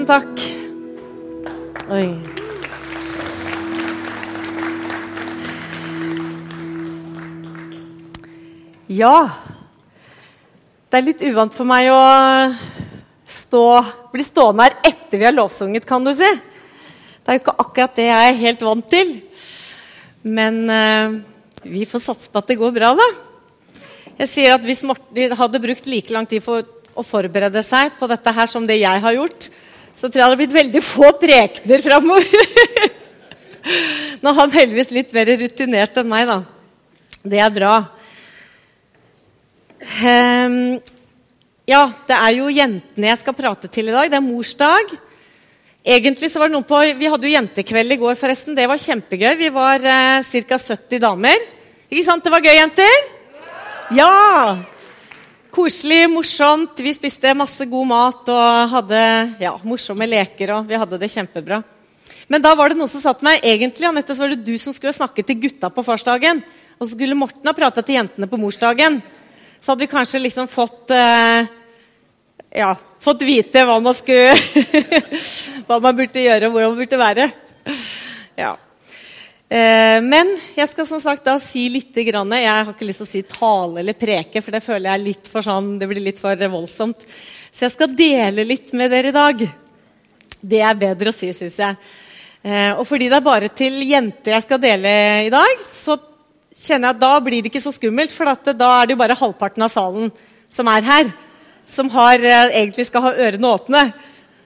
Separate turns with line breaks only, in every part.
Tusen takk. Oi. Ja Det er litt uvant for meg å stå, bli stående her etter vi har lovsunget, kan du si. Det er jo ikke akkurat det jeg er helt vant til. Men eh, vi får satse på at det går bra, da. Jeg sier at Hvis Morten hadde brukt like lang tid for å forberede seg på dette her som det jeg har gjort, så tror jeg det hadde blitt veldig få prekener framover. Nå er han heldigvis litt mer rutinert enn meg, da. Det er bra. Um, ja, det er jo jentene jeg skal prate til i dag. Det er morsdag. Egentlig så var det noen på, Vi hadde jo jentekveld i går, forresten. Det var kjempegøy. Vi var eh, ca. 70 damer. Ikke sant det var gøy, jenter? Ja! Koselig, morsomt. Vi spiste masse god mat og hadde ja, morsomme leker. og Vi hadde det kjempebra. Men da var det noen som sa til meg egentlig, Annette, så var det du som skulle snakke til gutta på farsdagen. Og så skulle Morten ha prata til jentene på morsdagen så hadde vi kanskje liksom fått eh, ja, fått vite hva man skulle Hva man burde gjøre, og hvor man burde være. Ja. Eh, men jeg skal som sagt da si litt grann, Jeg har ikke lyst til å si tale eller preke, for det føler jeg litt for sånn, det blir litt for voldsomt. Så jeg skal dele litt med dere i dag. Det er bedre å si, syns jeg. Eh, og fordi det er bare til jenter jeg skal dele i dag, så kjenner jeg at da blir det ikke så skummelt, for da er det jo bare halvparten av salen som er her, som har, eh, egentlig skal ha ørene åpne.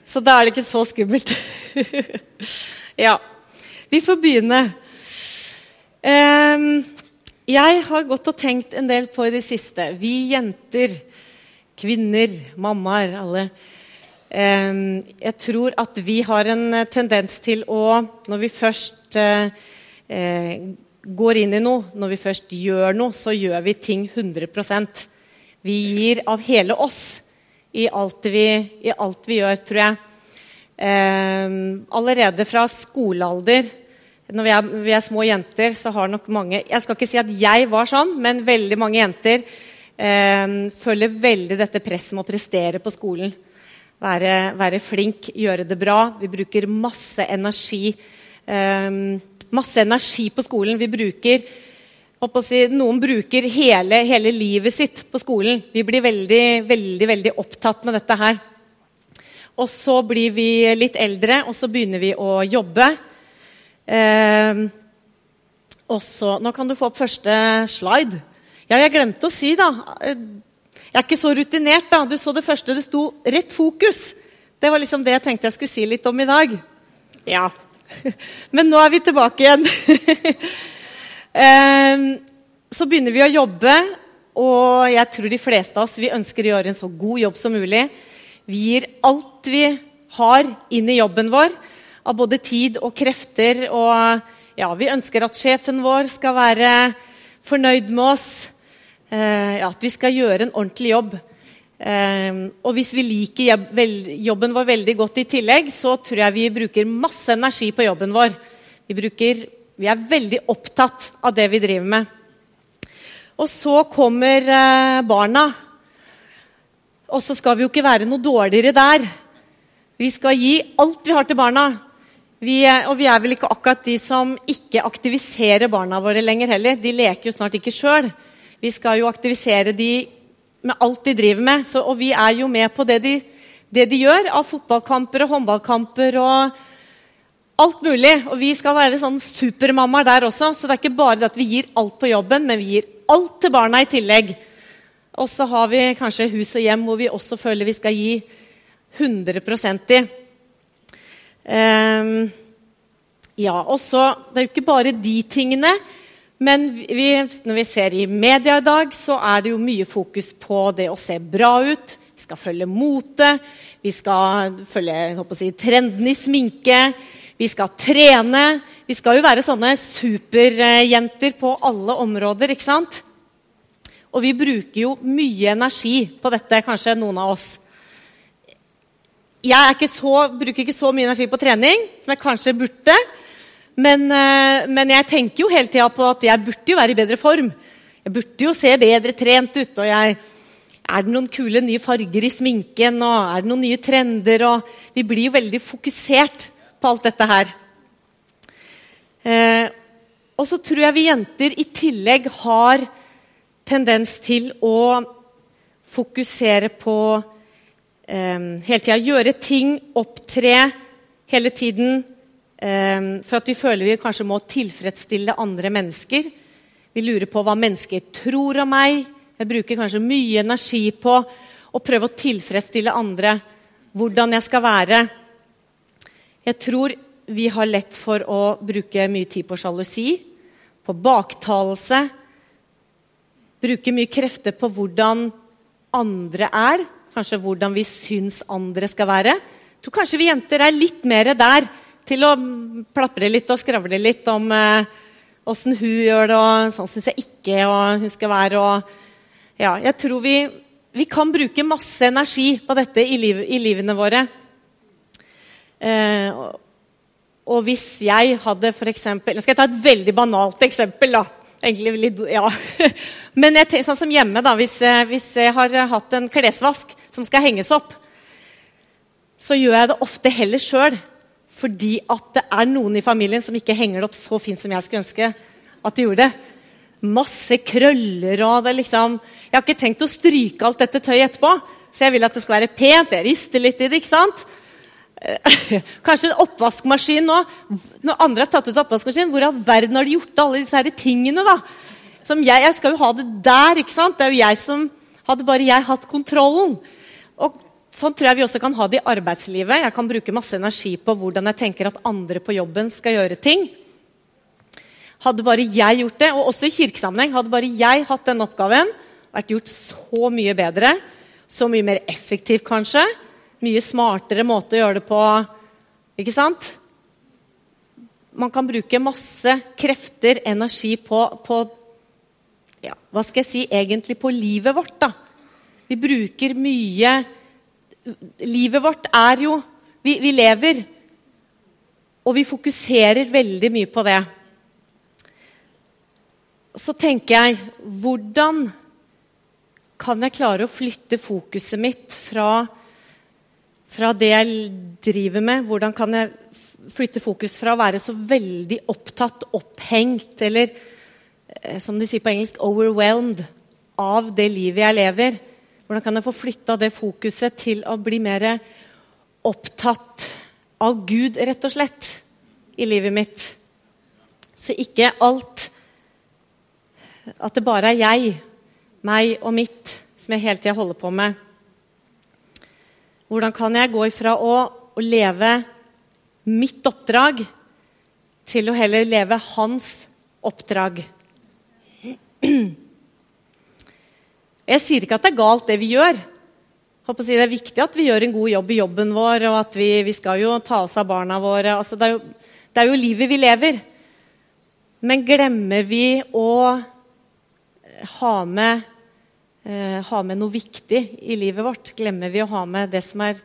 Så da er det ikke så skummelt. ja. Vi får begynne. Um, jeg har gått og tenkt en del på i det siste. Vi jenter, kvinner, mammaer, alle. Um, jeg tror at vi har en tendens til å, når vi først uh, uh, går inn i noe, når vi først gjør noe, så gjør vi ting 100% Vi gir av hele oss i alt vi, i alt vi gjør, tror jeg. Eh, allerede fra skolealder, når vi er, vi er, små jenter, så har nok mange Jeg skal ikke si at jeg var sånn, men veldig mange jenter eh, føler veldig dette presset med å prestere på skolen. Være, være flink, gjøre det bra. Vi bruker masse energi. Eh, masse energi på skolen. Vi bruker si, Noen bruker hele, hele, livet sitt på skolen. Vi blir veldig, veldig, veldig opptatt med dette her. Og så blir vi litt eldre, og så begynner vi å jobbe. Eh, også, Nå kan du få opp første slide. Ja, jeg glemte å si, da Jeg er ikke så rutinert, da. Du så det første. Det sto 'rett fokus'. Det var liksom det jeg tenkte jeg skulle si litt om i dag. Ja, Men nå er vi tilbake igjen. Ehm, så begynner vi å jobbe, og jeg tror de fleste av oss vi ønsker å gjøre en så god jobb som mulig. Vi gir alt vi har, inn i jobben vår, av både tid og krefter. Og ja, vi ønsker at sjefen vår skal være fornøyd med oss. Eh, ja, at vi skal gjøre en ordentlig jobb. Eh, og hvis vi liker jobben vår veldig godt i tillegg, så tror jeg vi bruker masse energi på jobben vår. Vi, bruker, vi er veldig opptatt av det vi driver med. Og så kommer eh, barna. Og så skal vi jo ikke være noe dårligere der. Vi skal gi alt vi har til barna. Vi, og vi er vel ikke akkurat de som ikke aktiviserer barna våre lenger heller. De leker jo snart ikke sjøl. Vi skal jo aktivisere de med alt de driver med. Så, og vi er jo med på det de, det de, gjør av fotballkamper og håndballkamper og alt mulig. Og vi skal være sånn supermammaer der også. Så det er ikke bare det at vi gir alt på jobben, men vi gir alt til barna i tillegg. Og så har vi kanskje hus og hjem hvor vi også føler vi skal gi 100% i. Um, ja, og så Det er jo ikke bare de tingene. Men vi, når vi ser i media i dag, så er det jo mye fokus på det å se bra ut. Vi skal følge motet, vi skal følge si, trenden i sminke. Vi skal trene. Vi skal jo være sånne superjenter på alle områder, ikke sant? Og vi bruker jo mye energi på dette, kanskje noen av oss. Jeg så, bruker ikke så mye energi på trening som jeg kanskje burde. Men, eh, men, jeg tenker jo hele tida på at jeg burde jo være i bedre form. Jeg burde jo se bedre trent ut. Og jeg er det noen kule nye farger i sminken, og er det noen nye trender? Og vi blir jo veldig fokusert på alt dette her. Eh, og så tror jeg vi jenter i tillegg har tendens til å fokusere på hele tida gjøre ting, opptre hele tiden eh, for at vi føler vi kanskje må tilfredsstille andre mennesker. Vi lurer på hva mennesker tror om meg. Jeg bruker kanskje mye energi på å prøve å tilfredsstille andre. Hvordan jeg skal være. Jeg tror vi har lett for å bruke mye tid på sjalusi, på baktalelse. Bruke mye krefter på hvordan andre er. Kanskje hvordan vi syns andre skal være. Jeg tror kanskje vi jenter er litt mer der til å plapre litt og skravle litt om åssen eh, hun gjør det, og sånn syns jeg ikke og hun skal være. Og, ja, jeg tror vi, vi, kan bruke masse energi på dette i, liv, i livene våre. Eh, og hvis jeg hadde for eksempel, Jeg skal ta et veldig banalt eksempel. da. Litt, ja. Men jeg, sånn som hjemme, da, hvis, eh, hvis, jeg har hatt en klesvask som skal henges opp, så gjør jeg det ofte heller sjøl. Fordi at det er noen i familien som ikke henger det opp så fint som jeg skulle ønske at de gjorde det. Masse krøller og det liksom Jeg har ikke tenkt å stryke alt dette tøyet etterpå, så jeg vil at det skal være pent. Jeg rister litt i det. ikke sant? Kanskje en oppvaskmaskin nå. Når andre har tatt ut oppvaskmaskin, hvor all verden har de gjort alle disse her tingene? da? Som jeg, jeg skal jo ha det der. ikke sant? Det er jo jeg som Hadde bare jeg hatt kontrollen. Og Sånn tror jeg vi også kan ha det i arbeidslivet. Jeg kan bruke masse energi på hvordan jeg tenker at andre på jobben skal gjøre ting. Hadde bare jeg gjort det, og også i kirkesammenheng, hadde bare jeg hatt den oppgaven, vært gjort så mye bedre, så mye mer effektivt kanskje, mye smartere måte å gjøre det på. Ikke sant? Man kan bruke masse krefter, energi, på, på ja, Hva skal jeg si egentlig på livet vårt, da. Vi bruker mye Livet vårt er jo vi, vi lever. Og vi fokuserer veldig mye på det. Så tenker jeg Hvordan kan jeg klare å flytte fokuset mitt fra fra det jeg driver med? Hvordan kan jeg flytte fokus fra å være så veldig opptatt, opphengt eller eh, som de sier på engelsk 'overwhelmed' av det livet jeg lever? Hvordan kan jeg få flytta det fokuset til å bli mer opptatt av Gud, rett og slett, i livet mitt? Så ikke alt At det bare er jeg, meg og mitt, som jeg hele tida holder på med. Hvordan kan jeg gå ifra å, å leve mitt oppdrag til å heller leve hans oppdrag? Jeg sier ikke at det er galt, det vi gjør. Det er viktig at vi gjør en god jobb i jobben vår, og at vi, vi skal jo ta oss av barna våre. Altså, det, er jo, det, er jo, livet vi lever. Men glemmer vi å ha med eh, ha med noe viktig i livet vårt, glemmer vi å ha med det som er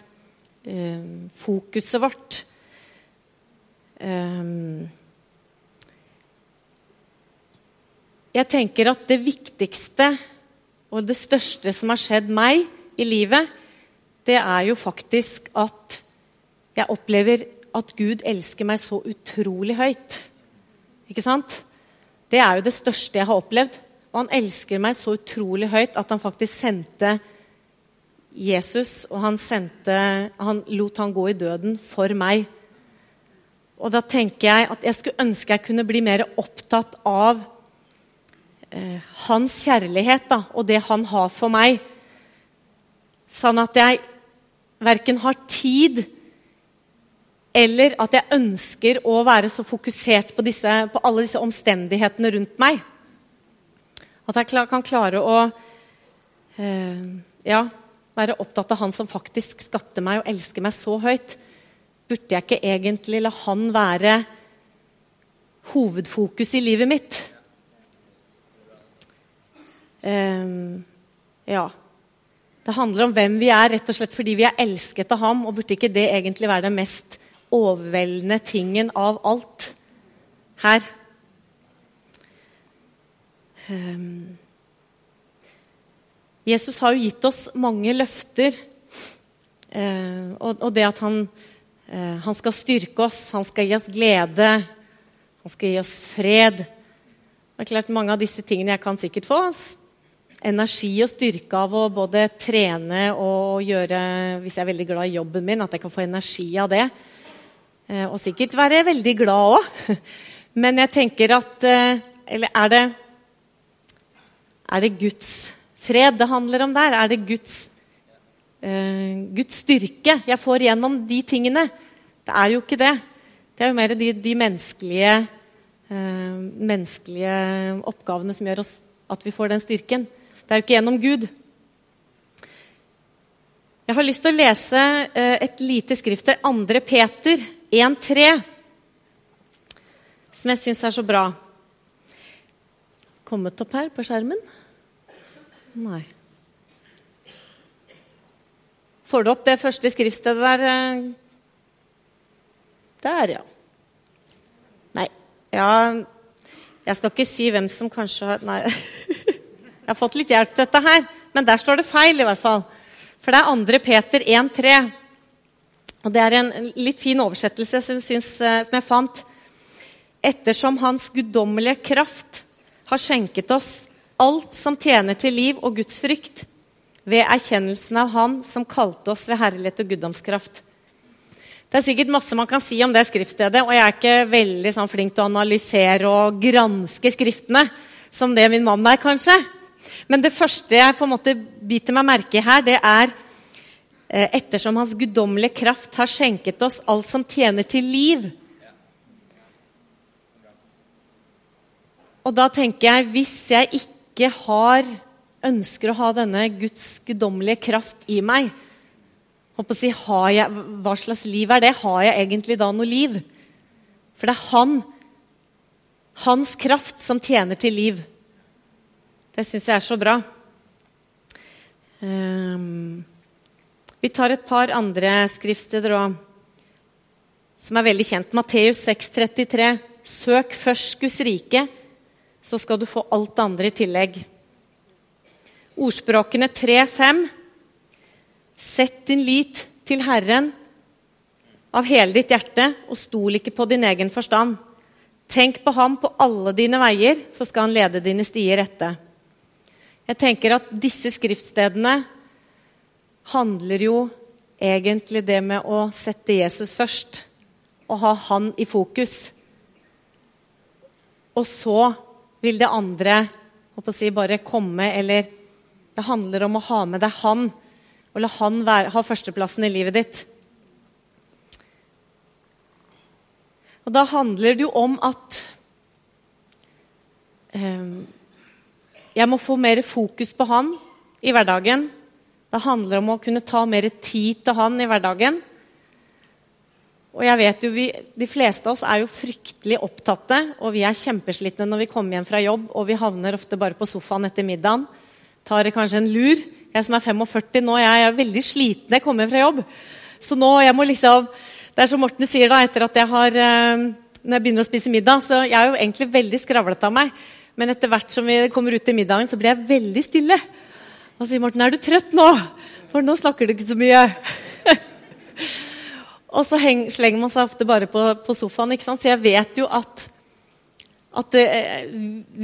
eh, fokuset vårt. Um, jeg tenker at det viktigste og det største som har skjedd meg i livet, det er jo faktisk at jeg opplever at Gud elsker meg så utrolig høyt. Ikke sant? Det er jo det største jeg har opplevd. Og han elsker meg så utrolig høyt at han faktisk sendte Jesus, og han, sendte, han lot han gå i døden for meg. Og da tenker jeg at jeg skulle ønske jeg kunne bli mer opptatt av eh, hans kjærlighet da, og det han har for meg. Sånn at jeg verken har tid eller at jeg ønsker å være så fokusert på, disse, på alle disse omstendighetene rundt meg. At jeg kan klare å eh, ja, være opptatt av han som faktisk skapte meg og elsker meg så høyt. Burde jeg ikke egentlig la han være hovedfokus i livet mitt? Eh, ja. Det handler om hvem vi er, rett og slett fordi vi er elsket av ham. Og burde ikke det egentlig være den mest overveldende tingen av alt her? Um, Jesus har jo gitt oss mange løfter. Uh, og, og, det at han, uh, han, skal styrke oss, han skal gi oss glede, han skal gi oss fred. Det er klart Mange av disse tingene jeg kan sikkert få energi og styrke av å både trene og gjøre Hvis jeg er veldig glad i jobben min, at jeg kan få energi av det. Eh, og sikkert være veldig glad òg. Men jeg tenker at eh, Eller er det, er det Guds fred det handler om der? Er det Guds, uh, Guds styrke jeg får gjennom de tingene? Det er jo ikke det. Det er jo mer de, de menneskelige, menneskelige oppgavene som gjør oss at vi får den styrken. Det er jo ikke gjennom Gud. Jeg har lyst til å lese uh, et lite skrift der 2. Peter 1,3, som jeg syns er så bra. Kommet opp her på skjermen? Nei. Får du opp det første skriftstedet der? Eh? Der, ja. Nei. Ja Jeg skal ikke si hvem som kanskje har Nei. Jeg har fått litt hjelp til dette her, men der står det feil, i hvert fall. For det er 2. Peter 1,3. Og det er en litt fin oversettelse som, synes, eh, som jeg fant. Ettersom Hans guddommelige kraft har skjenket oss alt som tjener til liv og Guds frykt, ved erkjennelsen av Han som kalte oss ved herlighet og guddomskraft. Det er sikkert masse man kan si om det skriftstedet, og jeg er ikke veldig sånn flink til å analysere og granske skriftene, som det min mann er, kanskje. Men det første jeg på en måte biter meg merke i her, det er eh, ettersom Hans guddommelige kraft har skjenket oss alt som tjener til liv. Og da tenker jeg, hvis jeg ikke har, ønsker å ha denne Guds guddommelige kraft i meg si, jeg, Hva slags liv er det? Har jeg egentlig da noe liv? For det er han, hans kraft, som tjener til liv. Det syns jeg er så bra. Um, vi tar et par andre skriftsteder òg, som er veldig kjent. Matteus 6,33. Søk først Guds rike så skal du få alt det andre i tillegg. Ordspråkene 3-5. Sett din lit til Herren av hele ditt hjerte, og stol ikke på din egen forstand. Tenk på ham på alle dine veier, så skal han lede dine stier rette. Jeg tenker at disse skriftstedene handler jo egentlig det med å sette Jesus først. Og ha han i fokus. Og så vil det andre si, bare komme, eller Det handler om å ha med deg han, og la han være, ha førsteplassen i livet ditt. Og da handler det jo om at eh, jeg må få mer fokus på han i hverdagen. Det handler om å kunne ta mer tid til han i hverdagen. Og jeg vet jo, vi, De fleste av oss er jo fryktelig opptatte, og vi er kjempeslitne når vi kommer hjem fra jobb, og vi havner ofte bare på sofaen etter middagen. Tar kanskje en lur. Jeg som er 45 nå, jeg er veldig sliten når jeg kommer hjem fra jobb. Så nå jeg må liksom, Det er som Morten sier da, etter at jeg har eh, når jeg begynner å spise middag, så jeg er jo egentlig veldig skravlete av meg. Men etter hvert som vi kommer ut til middagen, så blir jeg veldig stille. Og sier Morten, er du trøtt nå? For nå snakker du ikke så mye. Og så heng, slenger man seg ofte bare på, på sofaen. Så jeg vet jo at, at uh,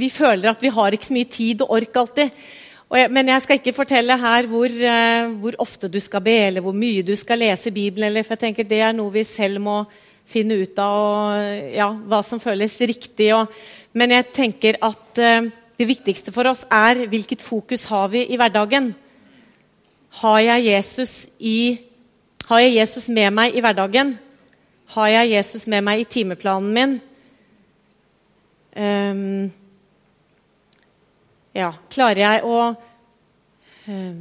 vi føler at vi har ikke så mye tid og ork alltid. Og jeg, men jeg skal ikke fortelle her hvor, uh, hvor, ofte du skal be, eller hvor mye du skal lese Bibelen. Eller, for jeg tenker Det er noe vi selv må finne ut av, og, ja, hva som føles riktig. Og, men jeg tenker at uh, det viktigste for oss er hvilket fokus har vi i hverdagen. Har jeg Jesus i har jeg Jesus med meg i hverdagen? Har jeg Jesus med meg i timeplanen min? Um, ja, klarer jeg å um,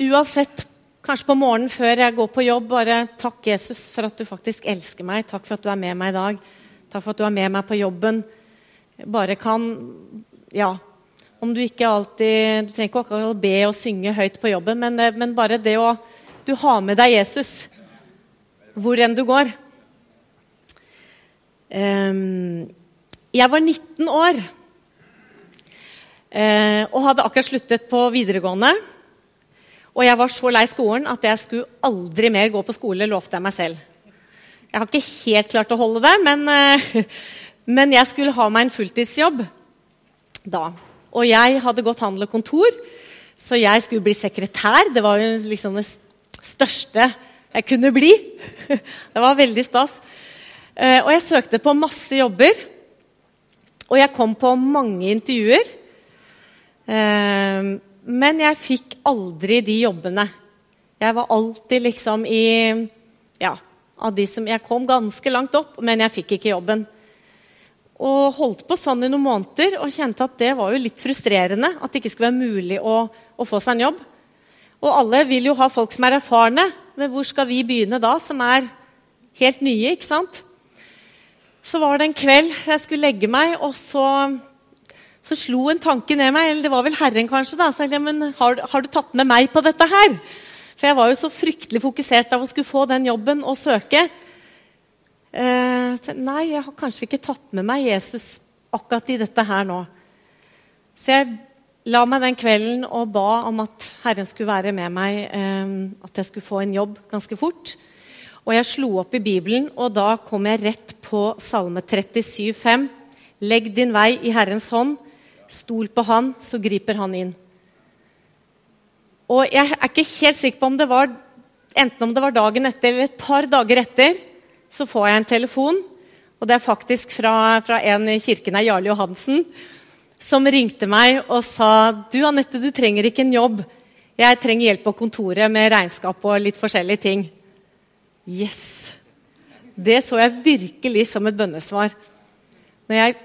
Uansett, kanskje på morgenen før jeg går på jobb, bare takk, Jesus, for at du faktisk elsker meg. Takk for at du er med meg i dag. Takk for at du er med meg på jobben. Bare kan Ja. Om du ikke alltid Du trenger ikke akkurat be og synge høyt på jobben, men, eh, men bare det å du har med deg Jesus hvor enn du går. Um, jeg var 19 år. Eh, og hadde akkurat sluttet på videregående. Og jeg var så lei skolen at jeg skulle aldri mer gå på skole, lovte jeg meg selv. Jeg har ikke helt klart å holde det, men, eh, men jeg skulle ha meg en fulltidsjobb da. Og jeg hadde gått handel og kontor, så jeg skulle bli sekretær. Det var jo liksom det største jeg kunne bli. Det var veldig stas. Eh, og jeg søkte på masse jobber. Og jeg kom på mange intervjuer. Men jeg fikk aldri de jobbene. Jeg var alltid liksom i Ja, av de som Jeg kom ganske langt opp, men jeg fikk ikke jobben. Og holdt på sånn i noen måneder og kjente at det var jo litt frustrerende. At det ikke skulle være mulig å, å få seg en jobb. Og alle vil jo ha folk som er erfarne, men hvor skal vi begynne da, som er helt nye? ikke sant? Så var det en kveld jeg skulle legge meg, og så, så slo en tanke ned meg. Eller det var vel Herren, kanskje. da, Så jeg, men har, har, du tatt med meg på dette her? For jeg var jo så fryktelig fokusert av å skulle få den jobben og søke. Eh, nei, jeg har kanskje ikke tatt med meg Jesus akkurat i dette her nå. Så jeg la meg den kvelden og ba om at Herren skulle være med meg. Eh, at jeg skulle få en jobb ganske fort. Og jeg slo opp i Bibelen, og da kom jeg rett på Salme 37, 37,5. Legg din vei i Herrens hånd. Stol på Han, så griper Han inn. Og jeg er ikke helt sikker på om det var enten om det var dagen etter eller et par dager etter, så får jeg en telefon. Og det er faktisk fra, fra en i kirken her, Jarle Johansen, som ringte meg og sa du Anette, du trenger ikke en jobb. Jeg trenger hjelp på kontoret med regnskap og litt forskjellige ting. Yes! Det så jeg virkelig som et bønnesvar. Når jeg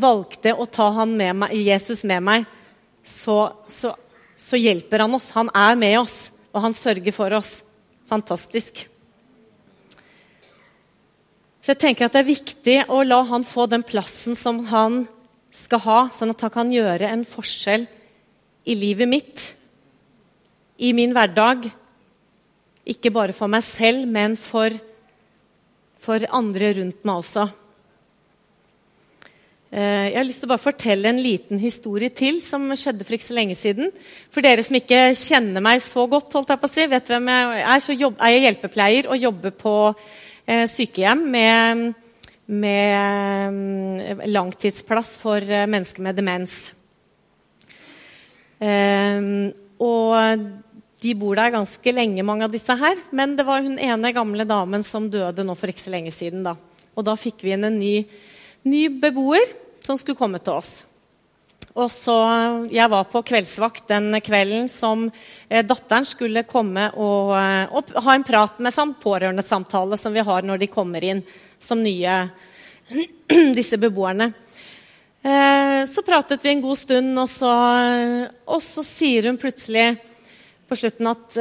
valgte å ta meg, Jesus med meg, så, så, så, hjelper han oss. Han er med oss, og han sørger for oss. Fantastisk. Så jeg tenker at Det er viktig å la han få den plassen som han skal ha, sånn at han kan gjøre en forskjell i livet mitt, i min hverdag, ikke bare for meg selv, men for, for andre rundt meg også. Eh, jeg har lyst til å bare fortelle en liten historie til som skjedde for ikke så lenge siden. For dere som ikke kjenner meg så godt, holdt jeg på å si, vet hvem jeg er, så jobb, er jeg hjelpepleier og jobber på eh, sykehjem med, med, mm, langtidsplass for eh, mennesker med demens. Eh, og de bor der ganske lenge, mange av disse her. Men det var hun ene gamle damen som døde nå for ikke så lenge siden. Da. Og da fikk vi inn en ny, ny beboer som skulle komme til oss. Og så, Jeg var på kveldsvakt den kvelden som eh, datteren skulle komme og, eh, og, ha en prat med sånn pårørendesamtale som vi har når de kommer inn som nye disse beboerne. Eh, så pratet vi en god stund, og så, og så sier hun plutselig på slutten at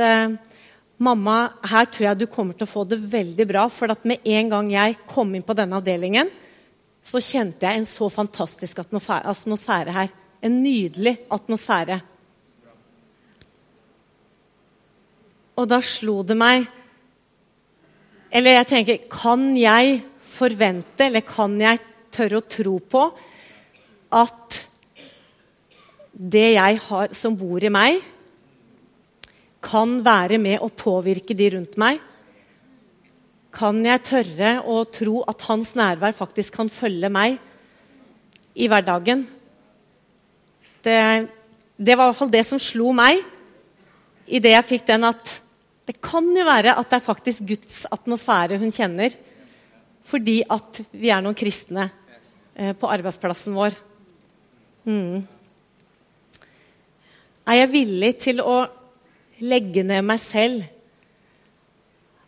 mamma, her tror jeg du kommer til å få det veldig bra. For at med en gang jeg kom inn på denne avdelingen, så kjente jeg en så fantastisk atmosfære her. En nydelig atmosfære. Og da slo det meg Eller jeg tenker Kan jeg forvente, eller kan jeg tørre å tro på, at det jeg har som bor i meg, kan være med å påvirke de rundt meg? Kan jeg tørre å tro at hans nærvær faktisk kan følge meg i hverdagen? Det, det var i hvert fall det som slo meg idet jeg fikk den at det kan jo være at det er faktisk Guds atmosfære hun kjenner. Fordi at vi er noen kristne eh, på arbeidsplassen vår. Mm. Er jeg villig til å legge ned meg selv.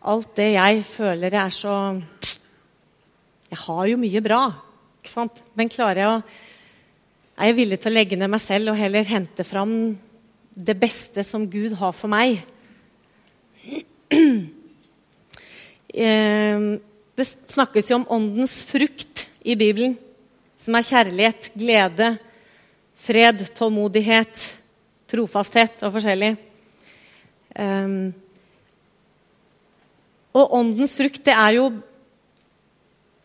Alt det jeg føler er så Jeg har jo mye bra, ikke sant? Men klarer jeg å Er jeg villig til å legge ned meg selv og heller hente fram det beste som Gud har for meg? Eh, det snakkes jo om åndens frukt i Bibelen, som er kjærlighet, glede, fred, tålmodighet, trofasthet og forskjellig. Um, og åndens frukt, det er jo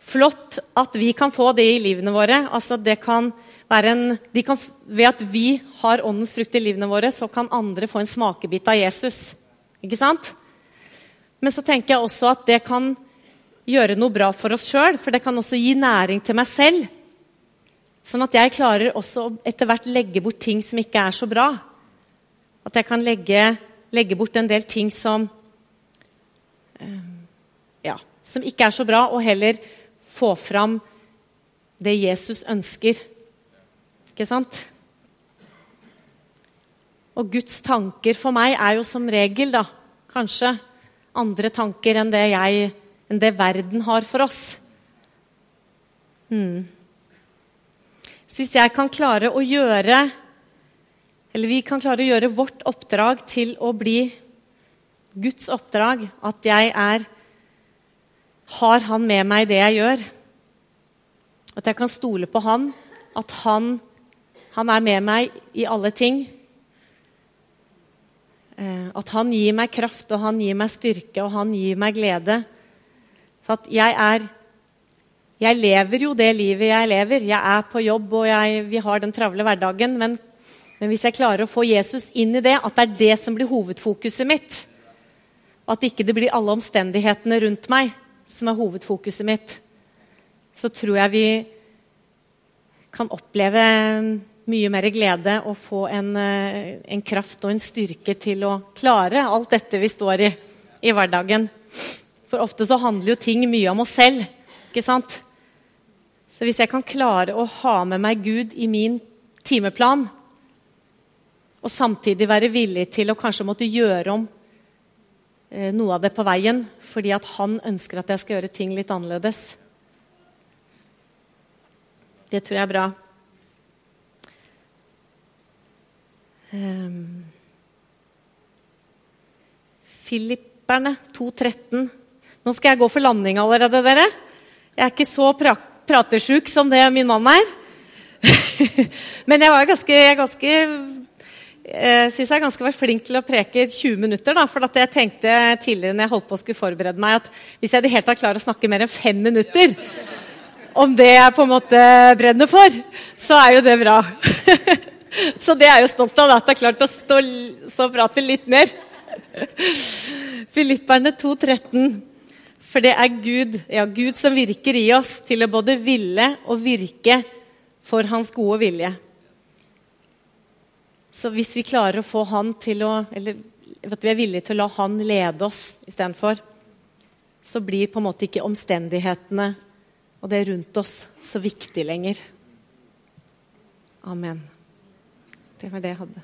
flott at vi kan få det i livene våre. Altså, det kan en, kan, ved at vi har åndens frukt i livene våre, så kan andre få en smakebit av Jesus. Ikke sant? Men så tenker jeg også at det kan gjøre noe bra for oss sjøl, for det kan også gi næring til meg selv. Sånn at jeg klarer også etter hvert legge bort ting som ikke er så bra. At jeg kan legge, legge bort en del ting som ja, som ikke er så bra, og heller få fram det Jesus ønsker. Ikke sant? Og Guds tanker for meg er jo som regel da, kanskje andre tanker enn det, jeg, enn det verden har for oss. Hmm. Så hvis jeg kan klare å gjøre Eller vi kan klare å gjøre vårt oppdrag til å bli Guds oppdrag, at jeg er Har Han med meg i det jeg gjør? At jeg kan stole på Han, at Han han er med meg i alle ting. Eh, at han gir meg kraft, og han gir meg styrke, og han gir meg glede. For at jeg er Jeg lever jo det livet jeg lever. Jeg er på jobb, og jeg, vi har den travle hverdagen. Men, men, hvis jeg klarer å få Jesus inn i det, at det er det som blir hovedfokuset mitt, at ikke det blir alle omstendighetene rundt meg som er hovedfokuset mitt, så tror jeg vi kan oppleve mye mer glede og få en, eh, en, kraft og en styrke til å klare alt dette vi står i i hverdagen. For ofte så handler jo ting mye om oss selv. ikke sant? Så hvis jeg kan klare å ha med meg Gud i min timeplan, og samtidig være villig til å kanskje måtte gjøre om noe av det på veien fordi at han ønsker at jeg skal gjøre ting litt annerledes Det tror jeg er bra. Um, Filipperne 2.13. Nå skal jeg gå for landing allerede, dere. Jeg er ikke så pra pratesjuk som det min mann er. Men jeg var ganske, ganske jeg syns jeg er ganske vært flink til å preke 20 minutter. Da, for jeg tenkte tidligere når jeg holdt på å skulle forberede meg, at hvis jeg i det hele tatt klarer å snakke mer enn fem minutter om det jeg på en måte brenner for, så er jo det bra. Så det er jeg jo stolt av, at jeg har klart å stå og prate litt mer. Filipperne 2,13. For det er Gud, ja, Gud som virker i oss til å både ville og virke for hans gode vilje. Så hvis vi klarer å få han til å Eller at vi er villige til å la han lede oss istedenfor, så blir på en måte ikke omstendighetene og det rundt oss så viktig lenger. Amen. Det var det jeg hadde.